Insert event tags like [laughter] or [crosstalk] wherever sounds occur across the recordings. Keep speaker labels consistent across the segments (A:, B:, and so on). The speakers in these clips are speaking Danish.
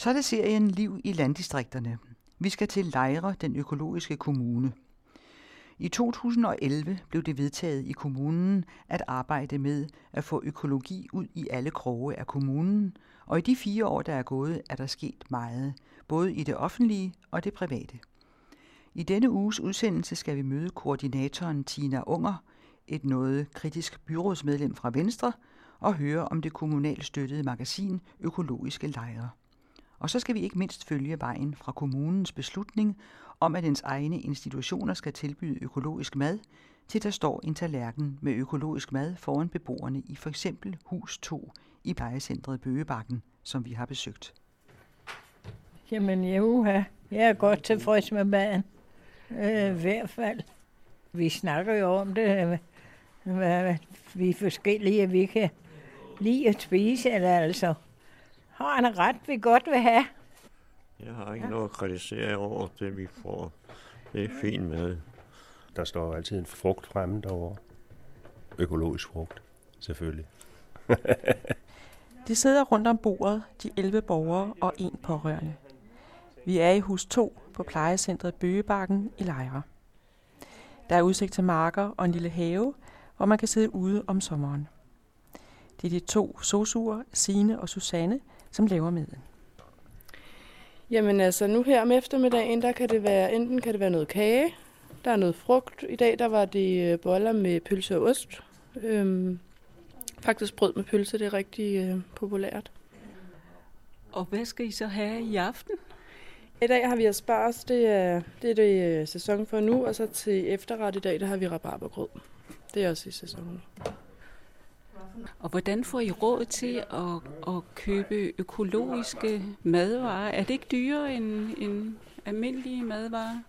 A: Så er det serien Liv i landdistrikterne. Vi skal til Lejre, den økologiske kommune. I 2011 blev det vedtaget i kommunen at arbejde med at få økologi ud i alle kroge af kommunen, og i de fire år, der er gået, er der sket meget, både i det offentlige og det private. I denne uges udsendelse skal vi møde koordinatoren Tina Unger, et noget kritisk byrådsmedlem fra Venstre, og høre om det kommunalt støttede magasin Økologiske Lejre. Og så skal vi ikke mindst følge vejen fra kommunens beslutning om, at dens egne institutioner skal tilbyde økologisk mad, til der står en tallerken med økologisk mad foran beboerne i for eksempel Hus 2 i plejecentret Bøgebakken, som vi har besøgt.
B: Jamen, jo, jeg er godt tilfreds med maden. Øh, I hvert fald. Vi snakker jo om det, øh, hvad vi er forskellige, vi kan lide at spise, eller altså har han ret, vi godt vil have.
C: Jeg har ikke ja. noget at kritisere over det, vi får. Det er fint med.
D: Der står altid en frugt fremme derovre. Økologisk frugt, selvfølgelig. [laughs]
E: de sidder rundt om bordet, de 11 borgere og en pårørende. Vi er i hus 2 på plejecentret Bøgebakken i Lejre. Der er udsigt til marker og en lille have, hvor man kan sidde ude om sommeren. Det er de to sosuer, Sine og Susanne, som laver maden.
F: Jamen altså, nu her om eftermiddagen, der kan det være, enten kan det være noget kage, der er noget frugt. I dag, der var det øh, boller med pølse og ost. Øhm, faktisk brød med pølse, det er rigtig øh, populært.
G: Og hvad skal I så have i aften?
F: I dag har vi asparges, det er, det er det øh, sæson for nu, og så til efterret i dag, der har vi rabarbergrød. Det er også i sæsonen.
G: Og hvordan får I råd til at, at købe økologiske madvarer? Er det ikke dyrere end, end almindelige madvarer?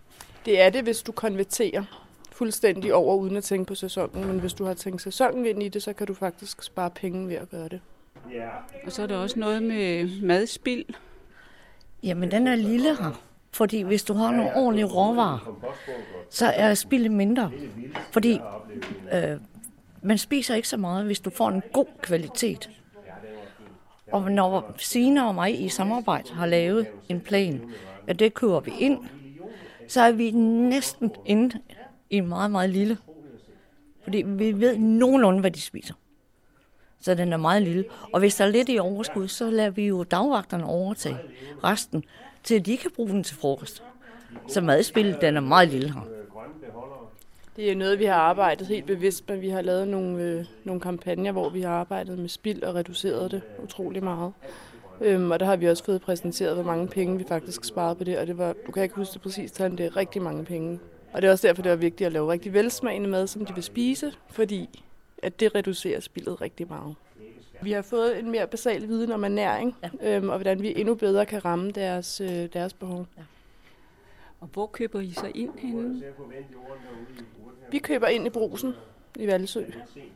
F: Det er det, hvis du konverterer fuldstændig over uden at tænke på sæsonen. Men hvis du har tænkt sæsonen ind i det, så kan du faktisk spare penge ved at gøre det.
G: Og så er der også noget med madspild.
H: Jamen, den er lille her. Fordi hvis du har nogle ordentlige råvarer, så er spildet mindre. Fordi øh, man spiser ikke så meget, hvis du får en god kvalitet. Og når Sina og mig i samarbejde har lavet en plan, at det kører vi ind, så er vi næsten inde i en meget, meget lille. Fordi vi ved nogenlunde, hvad de spiser. Så den er meget lille. Og hvis der er lidt i overskud, så lader vi jo dagvagterne overtage resten, til de kan bruge den til frokost. Så madspillet, den er meget lille her.
F: Det er noget, vi har arbejdet helt bevidst med. Vi har lavet nogle, øh, nogle kampagner, hvor vi har arbejdet med spild og reduceret det utrolig meget. Øhm, og der har vi også fået præsenteret, hvor mange penge vi faktisk sparede på det. Og det var, du kan ikke huske det præcis, men det er rigtig mange penge. Og det er også derfor, det var vigtigt at lave rigtig velsmagende mad, som de vil spise, fordi at det reducerer spildet rigtig meget. Vi har fået en mere basal viden om ernæring, ja. øhm, og hvordan vi endnu bedre kan ramme deres, øh, deres behov. Ja.
G: Og hvor køber I så ind henne?
F: Vi køber ind i brusen i Valsø,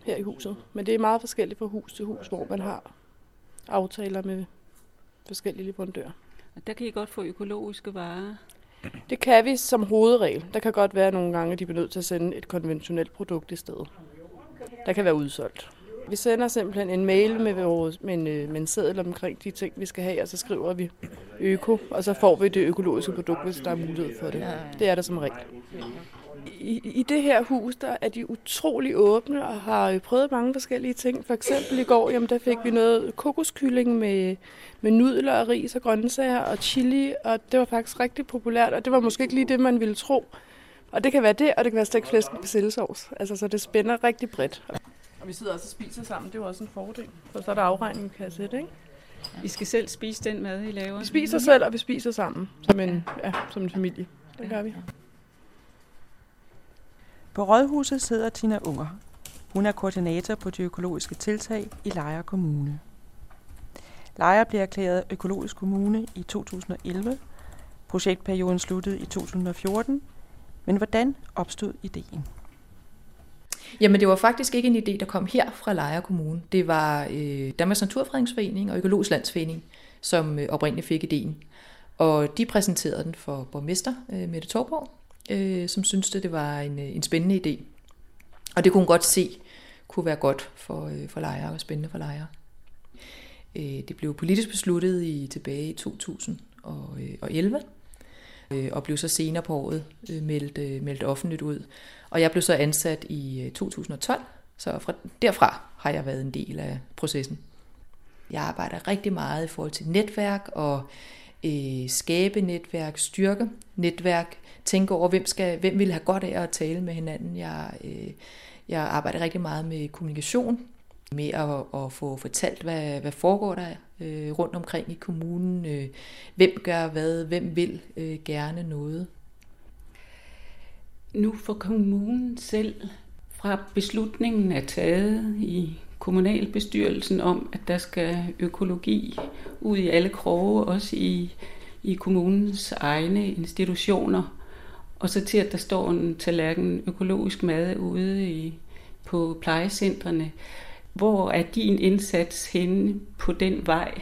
F: her i huset. Men det er meget forskelligt fra hus til hus, hvor man har aftaler med forskellige leverandører.
G: Og der kan I godt få økologiske varer?
F: Det kan vi som hovedregel. Der kan godt være nogle gange, at de bliver nødt til at sende et konventionelt produkt i stedet. Der kan være udsolgt. Vi sender simpelthen en mail med, vores, med, en, øh, med en seddel omkring de ting, vi skal have, og så skriver vi øko, og så får vi det økologiske produkt, hvis der er mulighed for det. Det er der som regel i, i det her hus, der er de utrolig åbne og har prøvet mange forskellige ting. For eksempel i går, jamen, der fik vi noget kokoskylling med, med nudler og ris og grøntsager og chili, og det var faktisk rigtig populært, og det var måske ikke lige det, man ville tro. Og det kan være det, og det kan være stegt flæsk med persillesovs. Altså, så det spænder rigtig bredt. Og vi sidder også og spiser sammen, det er jo også en fordel. For så er der afregning, kan jeg sætte, ikke?
G: Vi skal selv spise den mad, I laver?
F: Vi spiser selv, og vi spiser sammen, som en, ja, som en familie. Det gør vi.
E: På Rådhuset sidder Tina Unger. Hun er koordinator på de økologiske tiltag i Lejre Kommune. Lejre blev erklæret økologisk kommune i 2011. Projektperioden sluttede i 2014. Men hvordan opstod ideen?
I: Jamen det var faktisk ikke en idé, der kom her fra Lejre Kommune. Det var øh, Danmarks Naturfredningsforening og Økologisk Landsforening, som øh, oprindeligt fik ideen. Og de præsenterede den for borgmester øh, Mette Torborg, øh, som syntes, det, det var en, øh, en spændende idé. Og det kunne hun godt se kunne være godt for, øh, for lejere og spændende for lejere. Øh, det blev politisk besluttet i tilbage i 2011, øh, og blev så senere på året øh, meldt, øh, meldt offentligt ud. Og jeg blev så ansat i øh, 2012, så fra, derfra har jeg været en del af processen. Jeg arbejder rigtig meget i forhold til netværk og øh, skabe netværk, styrke netværk, tænke over, hvem, skal, hvem vil have godt af at tale med hinanden. Jeg, øh, jeg arbejder rigtig meget med kommunikation, med at, at få fortalt, hvad, hvad foregår der øh, rundt omkring i kommunen. Øh, hvem gør hvad, hvem vil øh, gerne noget.
G: Nu får kommunen selv fra beslutningen er taget i kommunalbestyrelsen om, at der skal økologi ud i alle kroge, også i, i kommunens egne institutioner, og så til, at der står en tallerken økologisk mad ude i, på plejecentrene. Hvor er din indsats henne på den vej?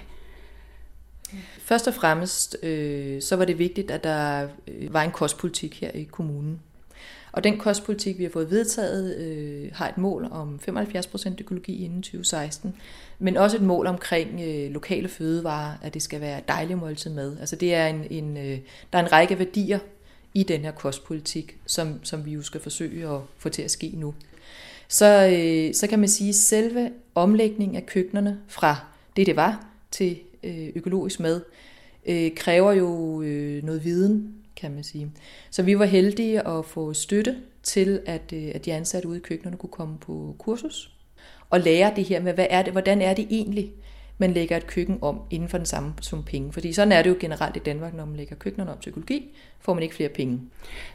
I: Først og fremmest øh, så var det vigtigt, at der øh, var en kostpolitik her i kommunen. Og den kostpolitik, vi har fået vedtaget, øh, har et mål om 75% økologi inden 2016, men også et mål omkring øh, lokale fødevarer, at det skal være dejlig måltid med. Altså det er en, en, øh, der er en række værdier i den her kostpolitik, som, som vi jo skal forsøge at få til at ske nu. Så, øh, så kan man sige, at selve omlægningen af køkkenerne fra det, det var, til øh, økologisk mad, øh, kræver jo øh, noget viden kan man sige. Så vi var heldige at få støtte til, at, øh, at de ansatte ude i køkkenerne kunne komme på kursus og lære det her med, hvad er det, hvordan er det egentlig, man lægger et køkken om inden for den samme sum penge. Fordi sådan er det jo generelt i Danmark, når man lægger køkkenerne om til økologi, får man ikke flere penge.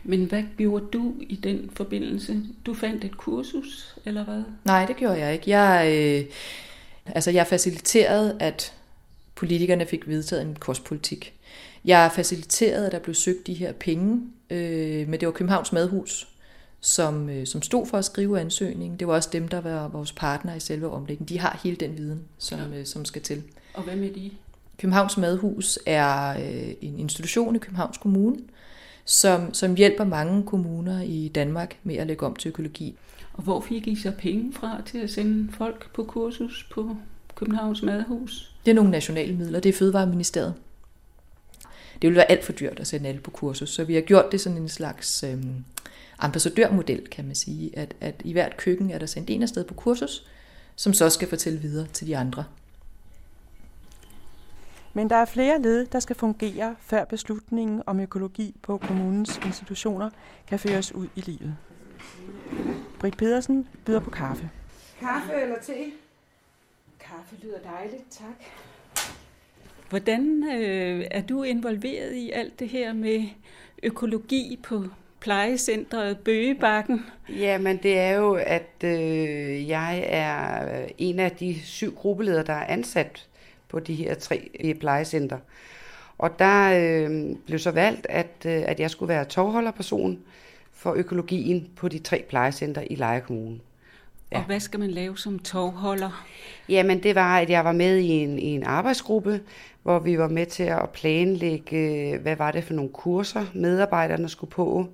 G: Men hvad gjorde du i den forbindelse? Du fandt et kursus, eller hvad?
I: Nej, det gjorde jeg ikke. Jeg, øh, altså jeg faciliterede, at politikerne fik vedtaget en kostpolitik. Jeg faciliterede, at der blev søgt de her penge, øh, men det var Københavns Madhus, som, øh, som stod for at skrive ansøgningen. Det var også dem, der var vores partner i selve omlægningen. De har hele den viden, som, ja. øh, som skal til.
G: Og hvad med de?
I: Københavns Madhus er øh, en institution i Københavns Kommune, som, som hjælper mange kommuner i Danmark med at lægge om til økologi.
G: Og hvor fik I så penge fra til at sende folk på kursus på Københavns Madhus?
I: Det er nogle nationale midler. Det er Fødevareministeriet det ville være alt for dyrt at sende alle på kursus. Så vi har gjort det sådan en slags øh, ambassadørmodel, kan man sige, at, at i hvert køkken er der sendt en afsted på kursus, som så skal fortælle videre til de andre.
E: Men der er flere led, der skal fungere, før beslutningen om økologi på kommunens institutioner kan føres ud i livet. Britt Pedersen byder på kaffe.
J: Kaffe eller te? Kaffe lyder dejligt, tak.
G: Hvordan øh, er du involveret i alt det her med økologi på plejecentret Bøgebakken?
J: Jamen, det er jo, at øh, jeg er en af de syv gruppeledere, der er ansat på de her tre plejecenter. Og der øh, blev så valgt, at, øh, at jeg skulle være tovholderperson for økologien på de tre plejecenter i Leje Kommune.
G: Ja. Og hvad skal man lave som tovholder?
J: Jamen, det var, at jeg var med i en, i en arbejdsgruppe, hvor vi var med til at planlægge, hvad var det for nogle kurser, medarbejderne skulle på.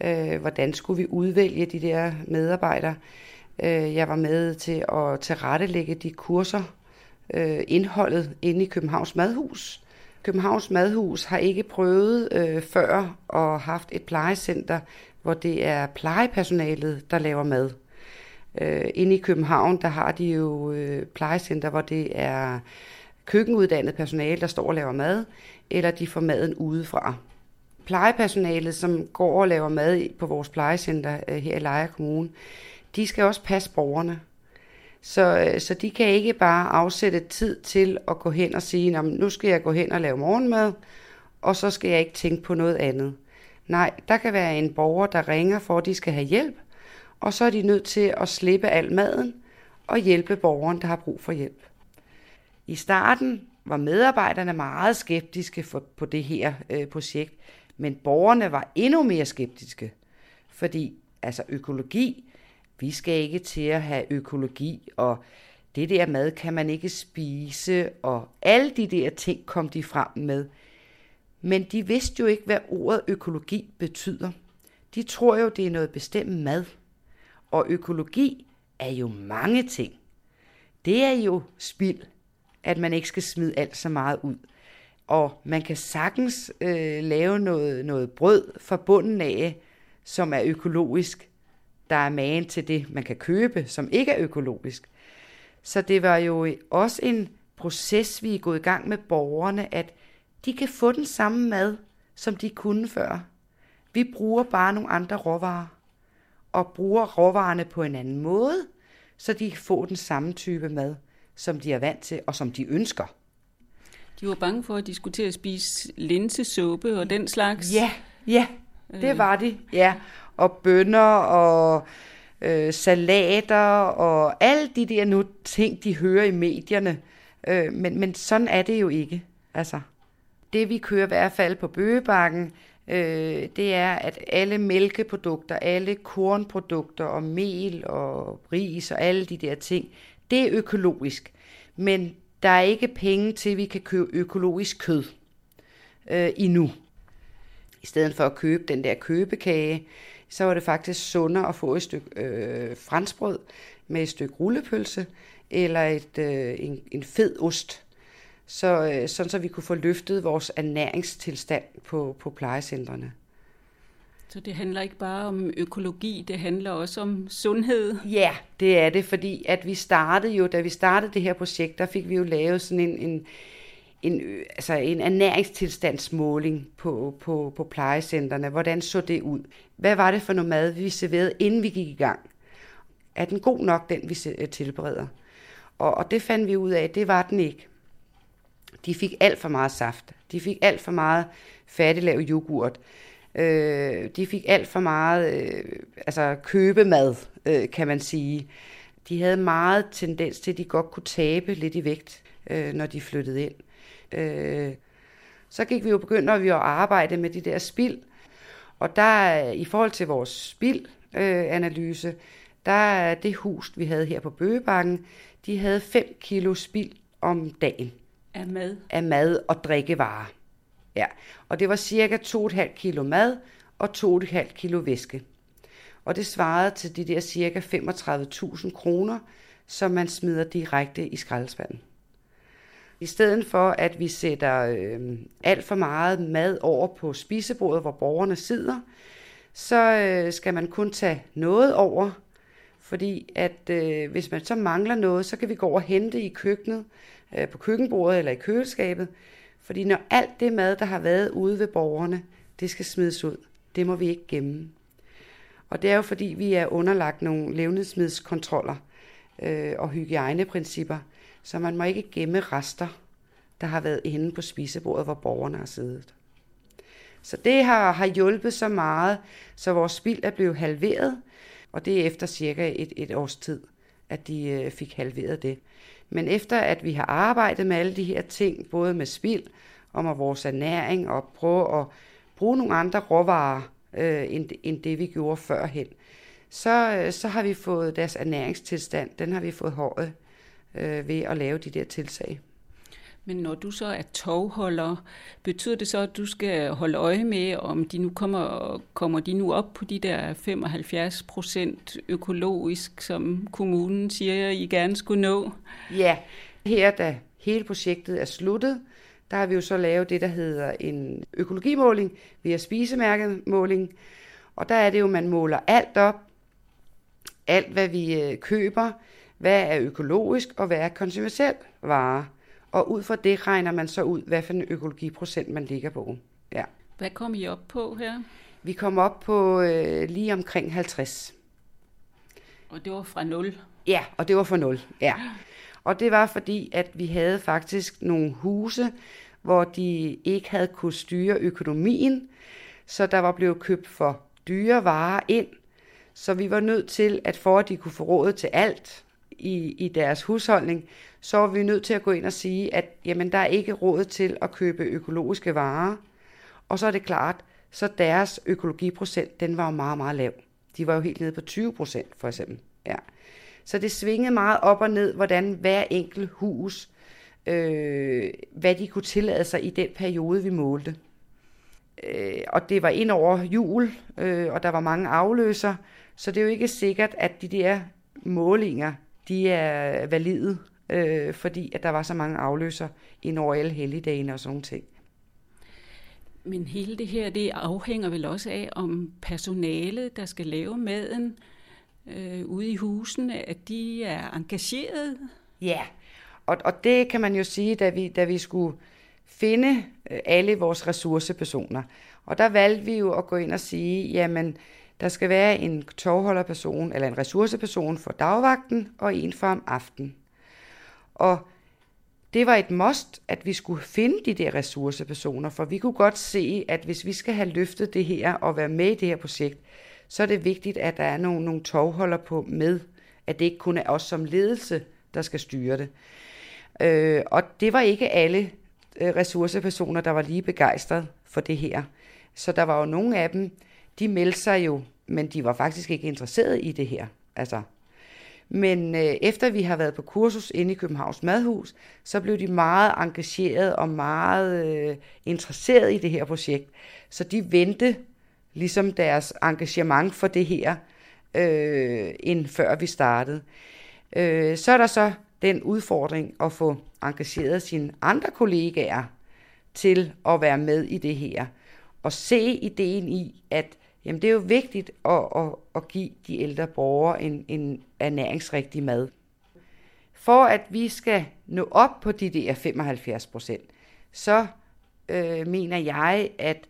J: Øh, hvordan skulle vi udvælge de der medarbejdere. Øh, jeg var med til at tilrettelægge de kurser, øh, indholdet inde i Københavns Madhus. Københavns Madhus har ikke prøvet øh, før at haft et plejecenter, hvor det er plejepersonalet, der laver mad. Øh, inde i København, der har de jo øh, plejecenter, hvor det er køkkenuddannet personale, der står og laver mad, eller de får maden udefra. Plejepersonalet, som går og laver mad på vores plejecenter øh, her i Lejre Kommune, de skal også passe borgerne. Så, øh, så de kan ikke bare afsætte tid til at gå hen og sige, nu skal jeg gå hen og lave morgenmad, og så skal jeg ikke tænke på noget andet. Nej, der kan være en borger, der ringer for, at de skal have hjælp, og så er de nødt til at slippe al maden og hjælpe borgeren, der har brug for hjælp. I starten var medarbejderne meget skeptiske for, på det her øh, projekt, men borgerne var endnu mere skeptiske, fordi altså økologi, vi skal ikke til at have økologi, og det der mad kan man ikke spise, og alle de der ting kom de frem med. Men de vidste jo ikke, hvad ordet økologi betyder. De tror jo, det er noget bestemt mad. Og økologi er jo mange ting. Det er jo spild at man ikke skal smide alt så meget ud. Og man kan sagtens øh, lave noget, noget brød fra bunden af, som er økologisk. Der er magen til det, man kan købe, som ikke er økologisk. Så det var jo også en proces, vi er gået i gang med borgerne, at de kan få den samme mad, som de kunne før. Vi bruger bare nogle andre råvarer, og bruger råvarerne på en anden måde, så de kan få den samme type mad, som de er vant til, og som de ønsker.
G: De var bange for, at de skulle til at spise linsesuppe og den slags.
J: Ja, ja, det var de. Ja, og bønner og øh, salater og alle de der nu ting, de hører i medierne. Øh, men, men sådan er det jo ikke. Altså, det vi kører i hvert fald på Bøgebakken, øh, det er, at alle mælkeprodukter, alle kornprodukter og mel og ris og alle de der ting, det er økologisk. Men der er ikke penge til, at vi kan købe økologisk kød øh, endnu. I stedet for at købe den der købekage, så var det faktisk sundere at få et stykke øh, franskbrød med et stykke rullepølse eller et, øh, en, en fed ost, så, øh, sådan så vi kunne få løftet vores ernæringstilstand på, på plejecentrene.
G: Så det handler ikke bare om økologi, det handler også om sundhed?
J: Ja, det er det, fordi at vi startede jo, da vi startede det her projekt, der fik vi jo lavet sådan en, en, en, altså en ernæringstilstandsmåling på, på, på plejecentrene. Hvordan så det ud? Hvad var det for noget mad, vi serverede, inden vi gik i gang? Er den god nok, den vi tilbereder? Og, og det fandt vi ud af, det var den ikke. De fik alt for meget saft. De fik alt for meget fattiglav yoghurt. Øh, de fik alt for meget øh, altså købemad, øh, kan man sige. De havde meget tendens til, at de godt kunne tabe lidt i vægt, øh, når de flyttede ind. Øh, så gik vi jo begyndte vi at arbejde med de der spild. Og der i forhold til vores spildanalyse, øh, der er det hus, vi havde her på Bøgebakken, de havde 5 kilo spild om dagen.
G: Af mad?
J: Af mad og drikkevarer. Ja, og det var cirka 2,5 kilo mad og 2,5 kilo væske. Og det svarede til de der cirka 35.000 kroner, som man smider direkte i skraldespanden. I stedet for, at vi sætter øh, alt for meget mad over på spisebordet, hvor borgerne sidder, så øh, skal man kun tage noget over, fordi at øh, hvis man så mangler noget, så kan vi gå over og hente i køkkenet, øh, på køkkenbordet eller i køleskabet. Fordi når alt det mad, der har været ude ved borgerne, det skal smides ud. Det må vi ikke gemme. Og det er jo fordi, vi er underlagt nogle levnedsmidskontroller øh, og hygiejneprincipper, så man må ikke gemme rester, der har været inde på spisebordet, hvor borgerne har siddet. Så det har, har hjulpet så meget, så vores spild er blevet halveret, og det er efter cirka et, et års tid, at de øh, fik halveret det. Men efter at vi har arbejdet med alle de her ting, både med spild og med vores ernæring, og prøve at bruge nogle andre råvarer, øh, end, end det vi gjorde førhen, så, øh, så har vi fået deres ernæringstilstand, den har vi fået håret øh, ved at lave de der tilsag.
G: Men når du så er tovholder, betyder det så, at du skal holde øje med, om de nu kommer, kommer de nu op på de der 75 procent økologisk, som kommunen siger, I gerne skulle nå?
J: Ja, her da hele projektet er sluttet, der har vi jo så lavet det, der hedder en økologimåling via spisemærkemåling. Og der er det jo, man måler alt op, alt hvad vi øh, køber, hvad er økologisk og hvad er konsumerciel vare. Og ud fra det regner man så ud, hvad for en økologiprocent man ligger på. Ja.
G: Hvad kom I op på her?
J: Vi kom op på øh, lige omkring 50.
G: Og det var fra 0?
J: Ja, og det var fra 0, ja. Og det var fordi, at vi havde faktisk nogle huse, hvor de ikke havde kunne styre økonomien, så der var blevet købt for dyre varer ind, så vi var nødt til, at for at de kunne få råd til alt i, i deres husholdning, så var vi nødt til at gå ind og sige, at jamen, der er ikke råd til at købe økologiske varer. Og så er det klart, så deres økologiprocent, den var jo meget, meget lav. De var jo helt nede på 20 procent, for eksempel. Ja. Så det svingede meget op og ned, hvordan hver enkelt hus, øh, hvad de kunne tillade sig i den periode, vi målte. Øh, og det var ind over jul, øh, og der var mange afløser, så det er jo ikke sikkert, at de der målinger, de er valide øh, fordi at der var så mange afløser ind over alle helligdagene og sådan ting.
G: Men hele det her, det afhænger vel også af, om personalet, der skal lave maden øh, ude i husene, at de er engageret?
J: Ja, og, og det kan man jo sige, da vi, da vi skulle finde øh, alle vores ressourcepersoner. Og der valgte vi jo at gå ind og sige, jamen, der skal være en tovholderperson, eller en ressourceperson for dagvagten, og en for om aftenen. Og det var et must, at vi skulle finde de der ressourcepersoner, for vi kunne godt se, at hvis vi skal have løftet det her og være med i det her projekt, så er det vigtigt, at der er nogle, nogle tovholder på med, at det ikke kun er os som ledelse, der skal styre det. Øh, og det var ikke alle øh, ressourcepersoner, der var lige begejstret for det her. Så der var jo nogle af dem, de meldte sig jo, men de var faktisk ikke interesseret i det her. Altså, men øh, efter vi har været på kursus inde i Københavns Madhus, så blev de meget engageret og meget øh, interesseret i det her projekt. Så de vendte ligesom deres engagement for det her, øh, end før vi startede. Øh, så er der så den udfordring at få engageret sine andre kollegaer til at være med i det her. Og se ideen i, at jamen, det er jo vigtigt at, at, at give de ældre borgere en, en ernæringsrigtig mad. For at vi skal nå op på de der 75 procent, så øh, mener jeg, at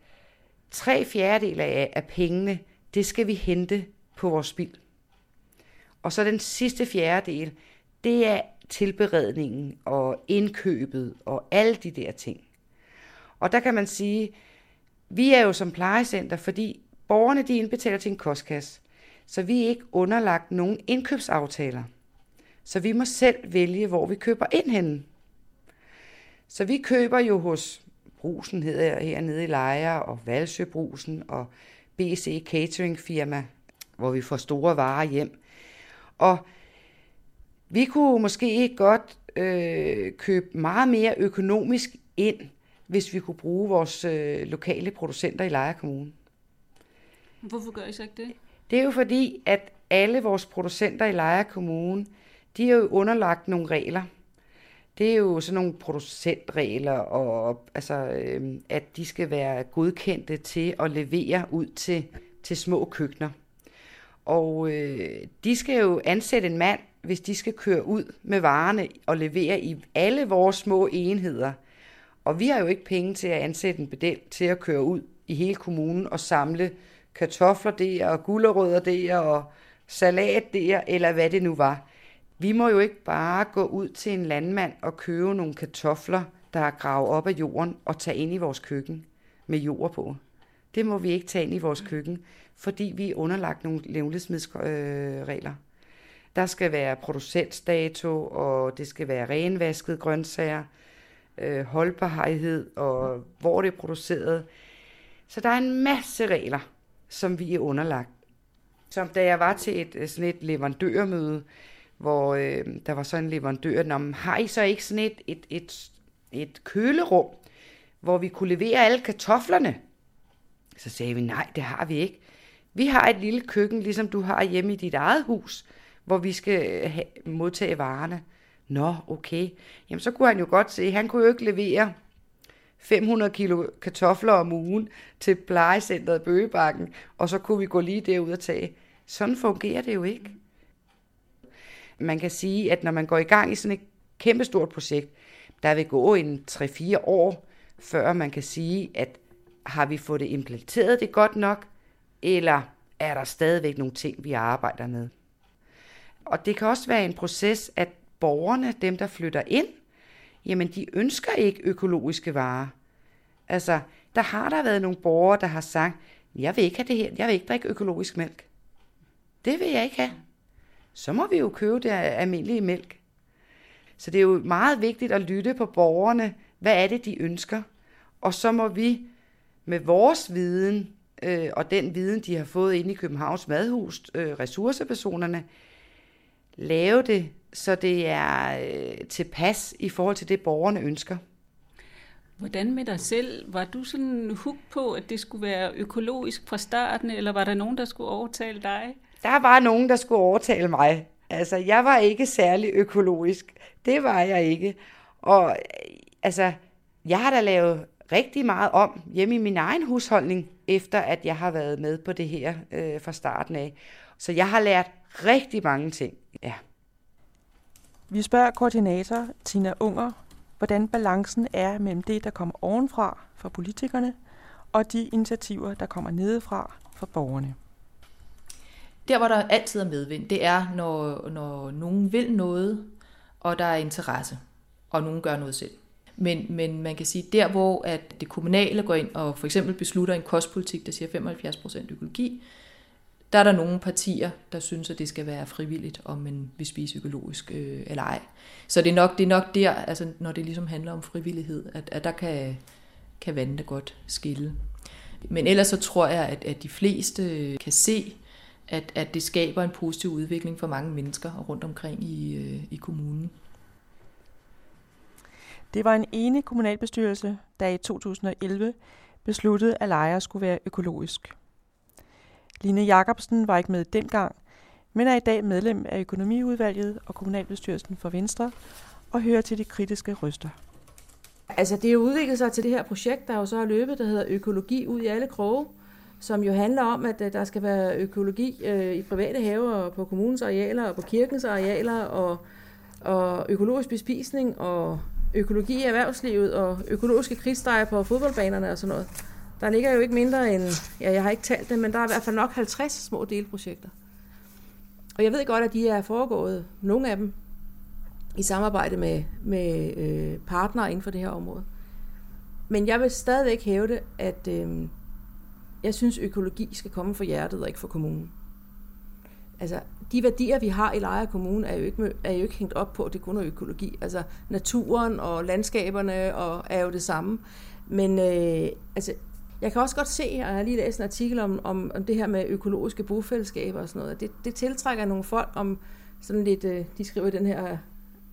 J: tre fjerdedel af, af pengene, det skal vi hente på vores spild. Og så den sidste fjerdedel, det er tilberedningen og indkøbet og alle de der ting. Og der kan man sige, vi er jo som plejecenter, fordi borgerne de indbetaler til en kostkasse, så vi er ikke underlagt nogen indkøbsaftaler. Så vi må selv vælge, hvor vi køber ind henne. Så vi køber jo hos Brusen hedder hernede i Lejre, og Valsøbrusen og BC Catering Firma, hvor vi får store varer hjem. Og vi kunne måske godt øh, købe meget mere økonomisk ind, hvis vi kunne bruge vores øh, lokale producenter i Lejre Kommune.
G: Hvorfor gør I så ikke det?
J: Det er jo fordi, at alle vores producenter i Lejre Kommune, de er jo underlagt nogle regler. Det er jo sådan nogle producentregler, og altså, øh, at de skal være godkendte til at levere ud til, til små køkkener. Og øh, de skal jo ansætte en mand, hvis de skal køre ud med varerne og levere i alle vores små enheder. Og vi har jo ikke penge til at ansætte en bedel til at køre ud i hele kommunen og samle kartofler der, og gulerødder der, og salat der, eller hvad det nu var. Vi må jo ikke bare gå ud til en landmand og købe nogle kartofler, der er gravet op af jorden, og tage ind i vores køkken med jord på. Det må vi ikke tage ind i vores køkken, fordi vi er underlagt nogle levnedsmidsregler. Der skal være producentdato, og det skal være renvasket grøntsager, øh, holdbarhed, og hvor det er produceret. Så der er en masse regler, som vi er underlagt. Som da jeg var til et, øh, sådan et leverandørmøde, hvor øh, der var sådan en leverandør, om har I så ikke sådan et, et, et, et kølerum, hvor vi kunne levere alle kartoflerne? Så sagde vi, nej, det har vi ikke. Vi har et lille køkken, ligesom du har hjemme i dit eget hus, hvor vi skal øh, have, modtage varerne. Nå, okay. Jamen, så kunne han jo godt se, han kunne jo ikke levere 500 kilo kartofler om ugen til plejecentret Bøgebakken, og så kunne vi gå lige derud og tage. Sådan fungerer det jo ikke. Man kan sige, at når man går i gang i sådan et kæmpestort projekt, der vil gå en 3-4 år, før man kan sige, at har vi fået det implementeret det godt nok, eller er der stadigvæk nogle ting, vi arbejder med. Og det kan også være en proces, at borgerne, dem der flytter ind, jamen de ønsker ikke økologiske varer. Altså, der har der været nogle borgere, der har sagt, jeg vil ikke have det her, jeg vil ikke drikke økologisk mælk. Det vil jeg ikke have. Så må vi jo købe det almindelige mælk. Så det er jo meget vigtigt at lytte på borgerne. Hvad er det, de ønsker? Og så må vi med vores viden, øh, og den viden, de har fået inde i Københavns Madhus, øh, ressourcepersonerne, lave det, så det er øh, tilpas i forhold til det, borgerne ønsker.
G: Hvordan med dig selv? Var du sådan hook på, at det skulle være økologisk fra starten, eller var der nogen, der skulle overtale dig?
J: Der var nogen, der skulle overtale mig. Altså, jeg var ikke særlig økologisk. Det var jeg ikke. Og altså, jeg har da lavet rigtig meget om hjemme i min egen husholdning, efter at jeg har været med på det her øh, fra starten af. Så jeg har lært rigtig mange ting. Ja.
E: Vi spørger koordinator Tina Unger, hvordan balancen er mellem det, der kommer ovenfra fra politikerne, og de initiativer, der kommer nedefra fra borgerne.
I: Der, hvor der altid er medvind, det er, når, når nogen vil noget, og der er interesse, og nogen gør noget selv. Men, men man kan sige, der hvor at det kommunale går ind og for eksempel beslutter en kostpolitik, der siger 75% økologi, der er der nogle partier, der synes, at det skal være frivilligt, om man vil spise økologisk øh, eller ej. Så det er, nok, det er nok der, altså, når det ligesom handler om frivillighed, at, at der kan, kan vandene godt skille. Men ellers så tror jeg, at, at de fleste kan se, at, at det skaber en positiv udvikling for mange mennesker rundt omkring i, øh, i kommunen.
E: Det var en ene kommunalbestyrelse, der i 2011 besluttede, at lejre skulle være økologisk. Line Jacobsen var ikke med dengang, men er i dag medlem af økonomiudvalget og kommunalbestyrelsen for Venstre og hører til de kritiske røster.
K: Altså det er jo udviklet sig til det her projekt, der jo så er løbet, der hedder Økologi ud i alle kroge, som jo handler om, at øh, der skal være økologi øh, i private haver og på kommunens arealer og på kirkens arealer og, og økologisk bespisning og økologi i erhvervslivet og økologiske krigsdrejer på fodboldbanerne og sådan noget. Der ligger jo ikke mindre end, ja, jeg har ikke talt det, men der er i hvert fald nok 50 små delprojekter. Og jeg ved godt, at de er foregået, nogle af dem, i samarbejde med, med øh, partnere inden for det her område. Men jeg vil stadigvæk hæve det, at øh, jeg synes, økologi skal komme fra hjertet og ikke fra kommunen. Altså, de værdier, vi har i Lejre Kommune, er jo ikke, er jo ikke hængt op på, at det kun er økologi. Altså, naturen og landskaberne og, er jo det samme. Men øh, altså, jeg kan også godt se, og jeg har lige læst en artikel om, om, om det her med økologiske bofællesskaber og sådan noget. Det, det tiltrækker nogle folk om sådan lidt, øh, de skriver i den her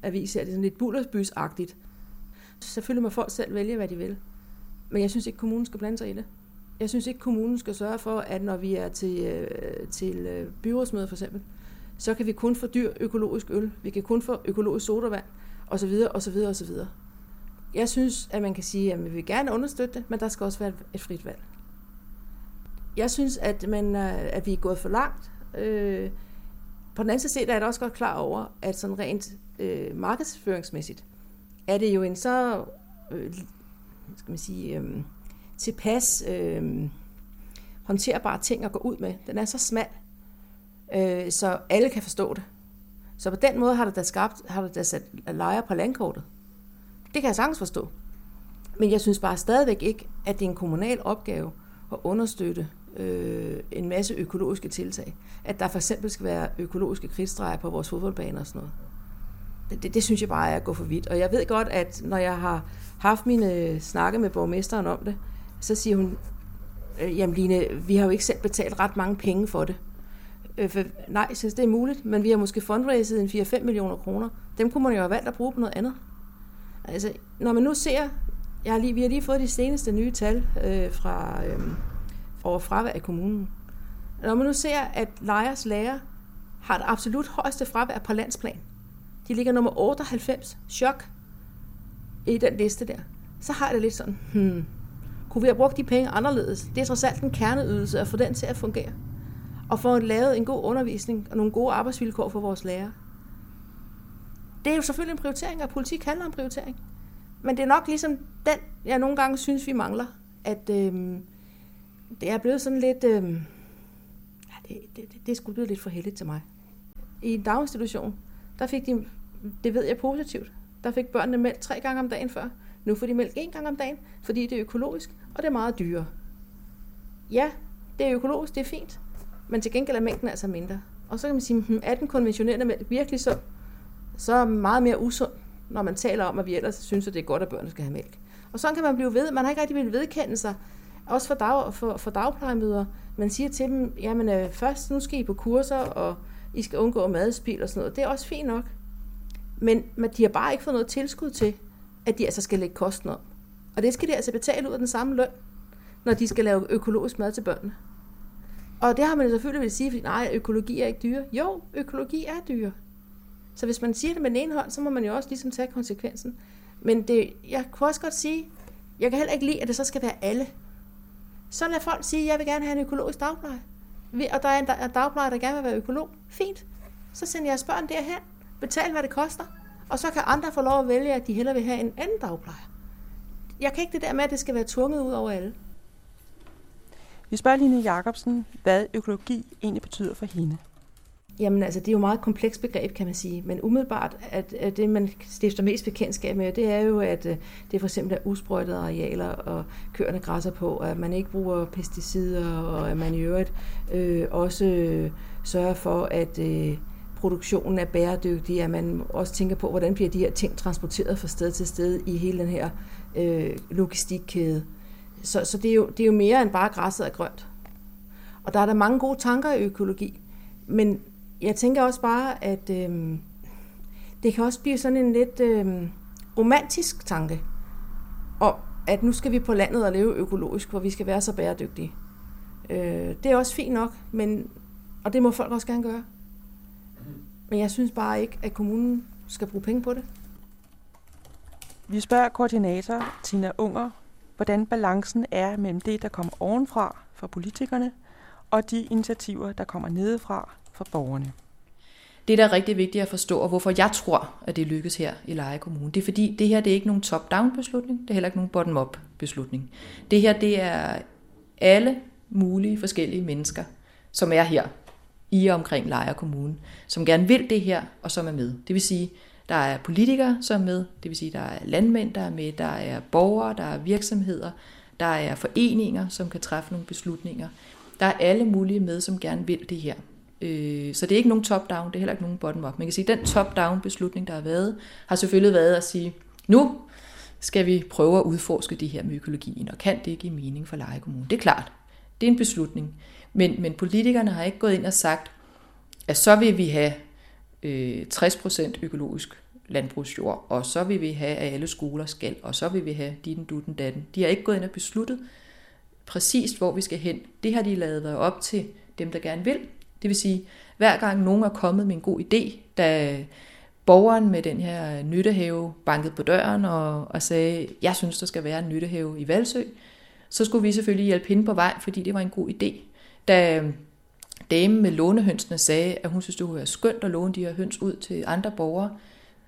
K: avis her, det er sådan lidt bullersbysagtigt. Selvfølgelig må folk selv vælge, hvad de vil. Men jeg synes ikke, kommunen skal blande sig i det. Jeg synes ikke, kommunen skal sørge for, at når vi er til, øh, til øh, byrådsmøde for eksempel, så kan vi kun få dyr økologisk øl, vi kan kun få økologisk sodavand, osv., osv., osv. Jeg synes, at man kan sige, at vi vil gerne understøtte det, men der skal også være et frit valg. Jeg synes, at, man, øh, at vi er gået for langt. Øh, på den anden side er jeg også godt klar over, at sådan rent øh, markedsføringsmæssigt, er det jo en så, øh, skal man sige, øh, tilpas øh, håndterbar ting at gå ud med. Den er så smal, øh, så alle kan forstå det. Så på den måde har det da skabt, har det da sat lejer på landkortet. Det kan jeg sagtens forstå. Men jeg synes bare stadigvæk ikke, at det er en kommunal opgave at understøtte øh, en masse økologiske tiltag. At der for eksempel skal være økologiske krigsdrejer på vores fodboldbaner og sådan noget. Det, det, det synes jeg bare er at gå for vidt. Og jeg ved godt, at når jeg har haft mine snakke med borgmesteren om det, så siger hun, øh, jamen Line, vi har jo ikke selv betalt ret mange penge for det. Øh, for, nej, jeg synes, det er muligt, men vi har måske fundraiset en 4-5 millioner kroner. Dem kunne man jo have valgt at bruge på noget andet. Altså, når man nu ser, jeg har lige, vi har lige fået de seneste nye tal øh, fra øh, over fravær i kommunen. Når man nu ser, at lejers lærer har det absolut højeste fravær på landsplan, de ligger nummer 98, chok, i den liste der, så har det lidt sådan, hmm, kunne vi have brugt de penge anderledes? Det er trods alt en kerneydelse at få den til at fungere. Og få lavet en god undervisning og nogle gode arbejdsvilkår for vores lærere. Det er jo selvfølgelig en prioritering, og politik handler om prioritering. Men det er nok ligesom den, jeg nogle gange synes, vi mangler. At øh, det er blevet sådan lidt... Øh, ja, det, det, det er sgu blevet lidt for heldigt til mig. I en daginstitution, der fik de, det ved jeg positivt, der fik børnene mælk tre gange om dagen før. Nu får de mælk én gang om dagen, fordi det er økologisk, og det er meget dyrere. Ja, det er økologisk, det er fint, men til gengæld er mængden altså mindre. Og så kan man sige, hmm, er den konventionelle mælk virkelig så, så meget mere usund, når man taler om, at vi ellers synes, at det er godt, at børnene skal have mælk. Og sådan kan man blive ved. Man har ikke rigtig vil vedkende sig, også for, dag, for, for dagplejemøder. Man siger til dem, jamen øh, først, nu skal I på kurser, og I skal undgå madspil og sådan noget. Det er også fint nok. Men, men de har bare ikke fået noget tilskud til, at de altså skal lægge kosten om. Og det skal de altså betale ud af den samme løn, når de skal lave økologisk mad til børnene. Og det har man selvfølgelig vil sige, fordi nej, økologi er ikke dyre. Jo, økologi er dyre. Så hvis man siger det med den ene hånd, så må man jo også ligesom tage konsekvensen. Men det, jeg kunne også godt sige, jeg kan heller ikke lide, at det så skal være alle. Så lad folk sige, at jeg vil gerne have en økologisk dagpleje. Og der er en dagplejer, der gerne vil være økolog. Fint. Så sender jeg børn derhen. Betal, hvad det koster. Og så kan andre få lov at vælge, at de hellere vil have en anden dagplejer. Jeg kan ikke det der med, at det skal være tvunget ud over alle.
E: Vi spørger Line Jacobsen, hvad økologi egentlig betyder for hende.
K: Jamen altså, det er jo et meget komplekst begreb, kan man sige. Men umiddelbart, at, at det man stifter mest bekendtskab med, det er jo, at øh, det for eksempel er usprøjtede arealer, og køerne græsser på, at man ikke bruger pesticider, og at man i øvrigt øh, også øh, sørger for, at øh, produktionen er bæredygtig, at man også tænker på, hvordan bliver de her ting transporteret fra sted til sted i hele den her øh, logistikkæde. Så, så det, er jo, det er jo mere end bare græsset er grønt. Og der er der mange gode tanker i økologi, men jeg tænker også bare, at øh, det kan også blive sådan en lidt øh, romantisk tanke, om at nu skal vi på landet og leve økologisk, hvor vi skal være så bæredygtige. Øh, det er også fint nok, men, og det må folk også gerne gøre. Men jeg synes bare ikke, at kommunen skal bruge penge på det.
E: Vi spørger koordinator Tina Unger, hvordan balancen er mellem det, der kommer ovenfra fra politikerne, og de initiativer, der kommer nedefra for borgerne.
I: Det, der er rigtig vigtigt at forstå, og hvorfor jeg tror, at det lykkes her i Leje Kommune, det er fordi, det her det er ikke nogen top-down beslutning, det er heller ikke nogen bottom-up beslutning. Det her, det er alle mulige forskellige mennesker, som er her i og omkring Leje Kommune, som gerne vil det her, og som er med. Det vil sige, der er politikere, som er med, det vil sige, der er landmænd, der er med, der er borgere, der er virksomheder, der er foreninger, som kan træffe nogle beslutninger. Der er alle mulige med, som gerne vil det her. Øh, så det er ikke nogen top-down, det er heller ikke nogen bottom-up. Man kan sige, at den top-down beslutning, der har været, har selvfølgelig været at sige, nu skal vi prøve at udforske det her med økologien, og kan det give mening for Leje Kommune? Det er klart, det er en beslutning. Men, men politikerne har ikke gået ind og sagt, at så vil vi have øh, 60% økologisk landbrugsjord, og så vil vi have, at alle skoler skal, og så vil vi have ditten, dutten, datten. De har ikke gået ind og besluttet præcist, hvor vi skal hen. Det har de lavet være op til dem, der gerne vil, det vil sige, hver gang nogen er kommet med en god idé, da borgeren med den her nyttehave bankede på døren og, og sagde, jeg synes, der skal være en nyttehave i Valsø, så skulle vi selvfølgelig hjælpe hende på vej, fordi det var en god idé. Da øhm, damen med lånehønsene sagde, at hun synes, det kunne være skønt at låne de her høns ud til andre borgere,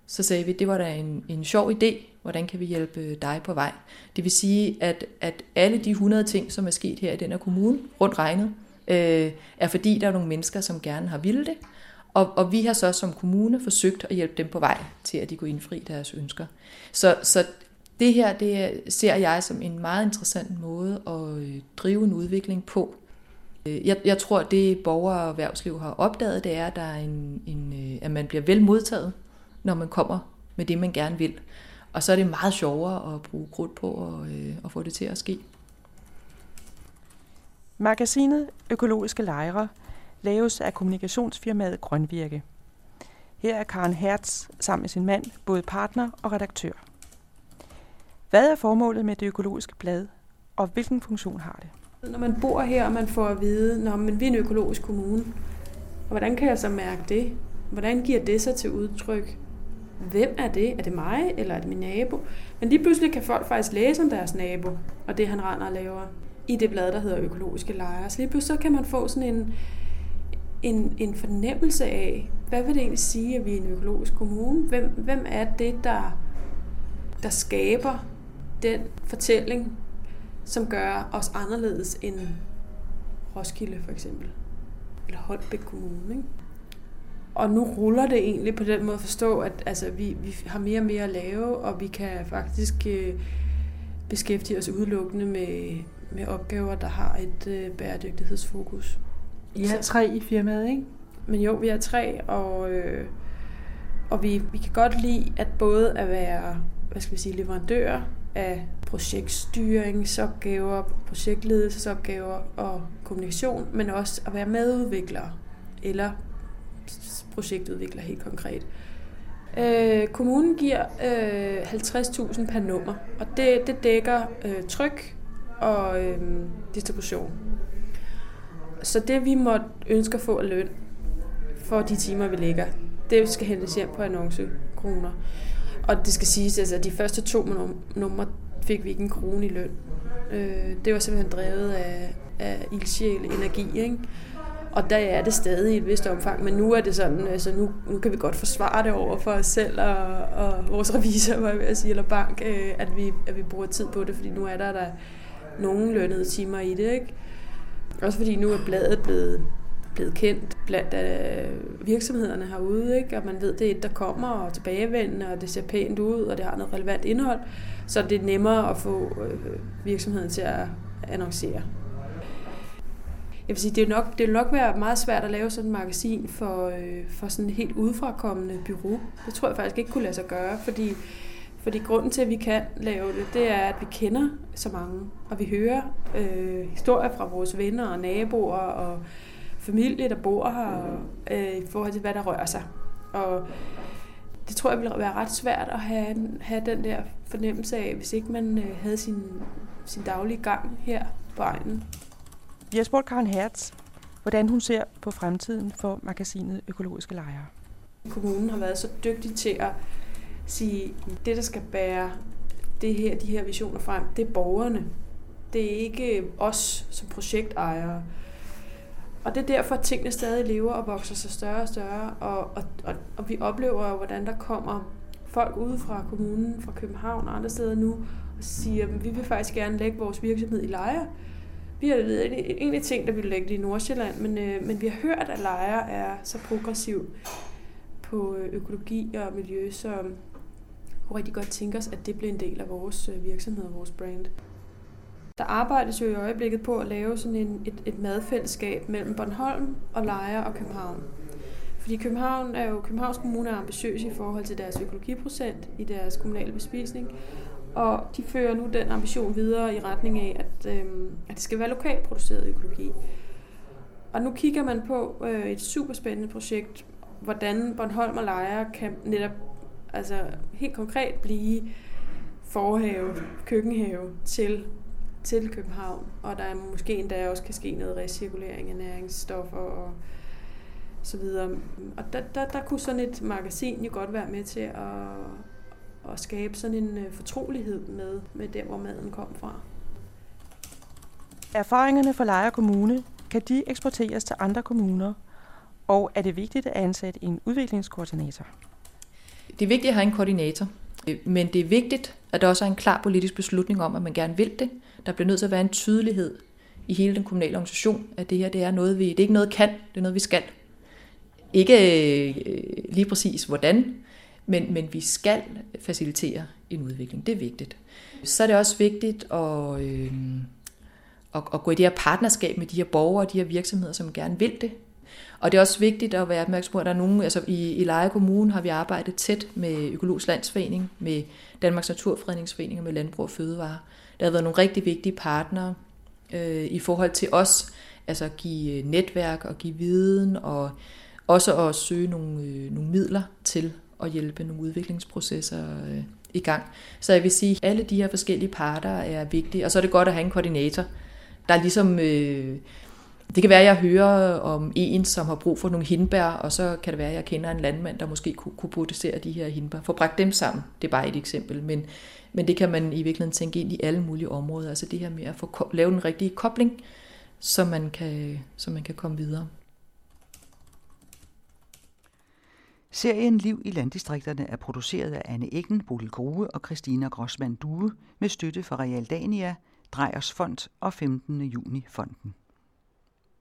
I: så sagde vi, det var da en, en sjov idé, hvordan kan vi hjælpe øh, dig på vej. Det vil sige, at, at alle de 100 ting, som er sket her i den her kommune, rundt regnet, øh, er fordi der er nogle mennesker, som gerne har ville det, og, og vi har så som kommune forsøgt at hjælpe dem på vej til, at de kunne indfri deres ønsker. Så, så det her det ser jeg som en meget interessant måde at øh, drive en udvikling på. Øh, jeg, jeg tror, at det borgere og erhvervsliv har opdaget, det er, at, der er en, en, øh, at man bliver vel modtaget, når man kommer med det, man gerne vil. Og så er det meget sjovere at bruge krudt på at, at få det til at ske.
E: Magasinet Økologiske Lejre laves af kommunikationsfirmaet Grønvirke. Her er Karen Hertz sammen med sin mand både partner og redaktør. Hvad er formålet med det økologiske blad, og hvilken funktion har det?
L: Når man bor her, og man får at vide, når man vi er en økologisk kommune, og hvordan kan jeg så mærke det? Hvordan giver det sig til udtryk? Hvem er det? Er det mig, eller er det min nabo? Men lige pludselig kan folk faktisk læse om deres nabo, og det han render og laver i det blad, der hedder Økologiske Lejre. Så lige pludselig så kan man få sådan en, en, en fornemmelse af, hvad vil det egentlig sige, at vi er en økologisk kommune? Hvem, hvem er det, der, der skaber den fortælling, som gør os anderledes end Roskilde for eksempel? Eller Holbæk Kommune, ikke? Og nu ruller det egentlig på den måde at forstå, at altså, vi, vi har mere og mere at lave, og vi kan faktisk øh, beskæftige os udelukkende med, med opgaver, der har et øh, bæredygtighedsfokus.
M: I er tre i firmaet, ikke?
L: Men jo, vi er tre, og, øh, og vi, vi kan godt lide at både at være hvad skal vi sige, leverandører af projektstyringsopgaver, projektledelsesopgaver og kommunikation, men også at være medudviklere eller projektudvikler helt konkret. Øh, kommunen giver øh, 50.000 per nummer, og det, det dækker øh, tryk, og øh, distribution. Så det vi måtte ønske at få af løn for de timer, vi lægger, det skal hentes hjem på annoncekroner. Og det skal siges, altså de første to numre fik vi ikke en krone i løn. Øh, det var simpelthen drevet af, af ildsjæl energi, ikke? Og der er det stadig i et vist omfang, men nu er det sådan, altså nu, nu kan vi godt forsvare det over for os selv og, og vores revisor, hvad jeg vil sige, eller bank, øh, at vi, at vi bruger tid på det, fordi nu er der, der nogle lønnede timer i det, ikke? Også fordi nu er bladet blevet, blevet kendt blandt øh, virksomhederne herude, ikke? og man ved, det er et, der kommer og tilbagevendende, og det ser pænt ud, og det har noget relevant indhold, så det er nemmere at få øh, virksomheden til at annoncere. Jeg vil sige, det er nok, det vil nok være meget svært at lave sådan et magasin for, øh, for sådan et helt udefrakommende bureau. Det tror jeg faktisk ikke kunne lade sig gøre, fordi fordi grunden til, at vi kan lave det, det er, at vi kender så mange, og vi hører øh, historier fra vores venner og naboer og familie, der bor her, øh, i forhold til, hvad der rører sig. Og det tror jeg ville være ret svært at have, have den der fornemmelse af, hvis ikke man øh, havde sin, sin daglige gang her på egnen.
E: Vi har spurgt Karen Hertz, hvordan hun ser på fremtiden for magasinet Økologiske Lejre.
L: Kommunen har været så dygtig til at sige, det der skal bære det her, de her visioner frem, det er borgerne. Det er ikke os som projektejere. Og det er derfor, at tingene stadig lever og vokser sig større og større, og, og, og, og vi oplever, hvordan der kommer folk ude fra kommunen, fra København og andre steder nu, og siger, at vi vil faktisk gerne lægge vores virksomhed i Lejre. Vi har egentlig ting, der vi lægge det i Nordsjælland, men, øh, men vi har hørt, at Lejre er så progressiv på økologi og miljø, så kunne rigtig godt tænke os, at det blev en del af vores øh, virksomhed og vores brand. Der arbejdes jo i øjeblikket på at lave sådan en, et, et madfællesskab mellem Bornholm og Lejre og København. Fordi København er jo, Københavns Kommune er ambitiøs i forhold til deres økologiprocent i deres kommunale bespisning, og de fører nu den ambition videre i retning af, at, øh, at det skal være lokalt produceret økologi. Og nu kigger man på øh, et super spændende projekt, hvordan Bornholm og Lejre kan netop altså helt konkret blive forhave, køkkenhave til, til København, og der måske endda også kan ske noget recirkulering af næringsstoffer og så videre. Og der, der, der kunne sådan et magasin jo godt være med til at, at skabe sådan en øh, fortrolighed med, med der, hvor maden kom fra.
E: Erfaringerne fra Lejre Kommune, kan de eksporteres til andre kommuner? Og er det vigtigt at ansætte en udviklingskoordinator?
I: Det er vigtigt at have en koordinator, øh, men det er vigtigt, at der også er en klar politisk beslutning om, at man gerne vil det. Der bliver nødt til at være en tydelighed i hele den kommunale organisation, at det her det er noget, vi, det er ikke noget kan, det er noget, vi skal. Ikke øh, lige præcis hvordan, men, men vi skal facilitere en udvikling. Det er vigtigt. Så er det også vigtigt at, øh, at, at gå i det her partnerskab med de her borgere og de her virksomheder, som gerne vil det. Og det er også vigtigt at være opmærksom på, at der er nogen, altså i, i Leje Kommune har vi arbejdet tæt med Økologisk Landsforening, med Danmarks Naturfredningsforening og med Landbrug og Fødevare. Der har været nogle rigtig vigtige partnere øh, i forhold til os, altså at give øh, netværk og give viden, og også at søge nogle, øh, nogle midler til at hjælpe nogle udviklingsprocesser øh, i gang. Så jeg vil sige, at alle de her forskellige parter er vigtige, og så er det godt at have en koordinator, der ligesom øh, det kan være, at jeg hører om en, som har brug for nogle hindbær, og så kan det være, at jeg kender en landmand, der måske kunne, kunne producere de her hindbær. For bragt dem sammen, det er bare et eksempel, men, men det kan man i virkeligheden tænke ind i alle mulige områder. Altså det her med at få lave en rigtig kobling, så man kan, så man kan komme videre.
A: Serien Liv i landdistrikterne er produceret af Anne Eggen, Bodil Grue og Christina Grossmann Due med støtte fra Realdania, Drejers Fond og 15. juni Fonden.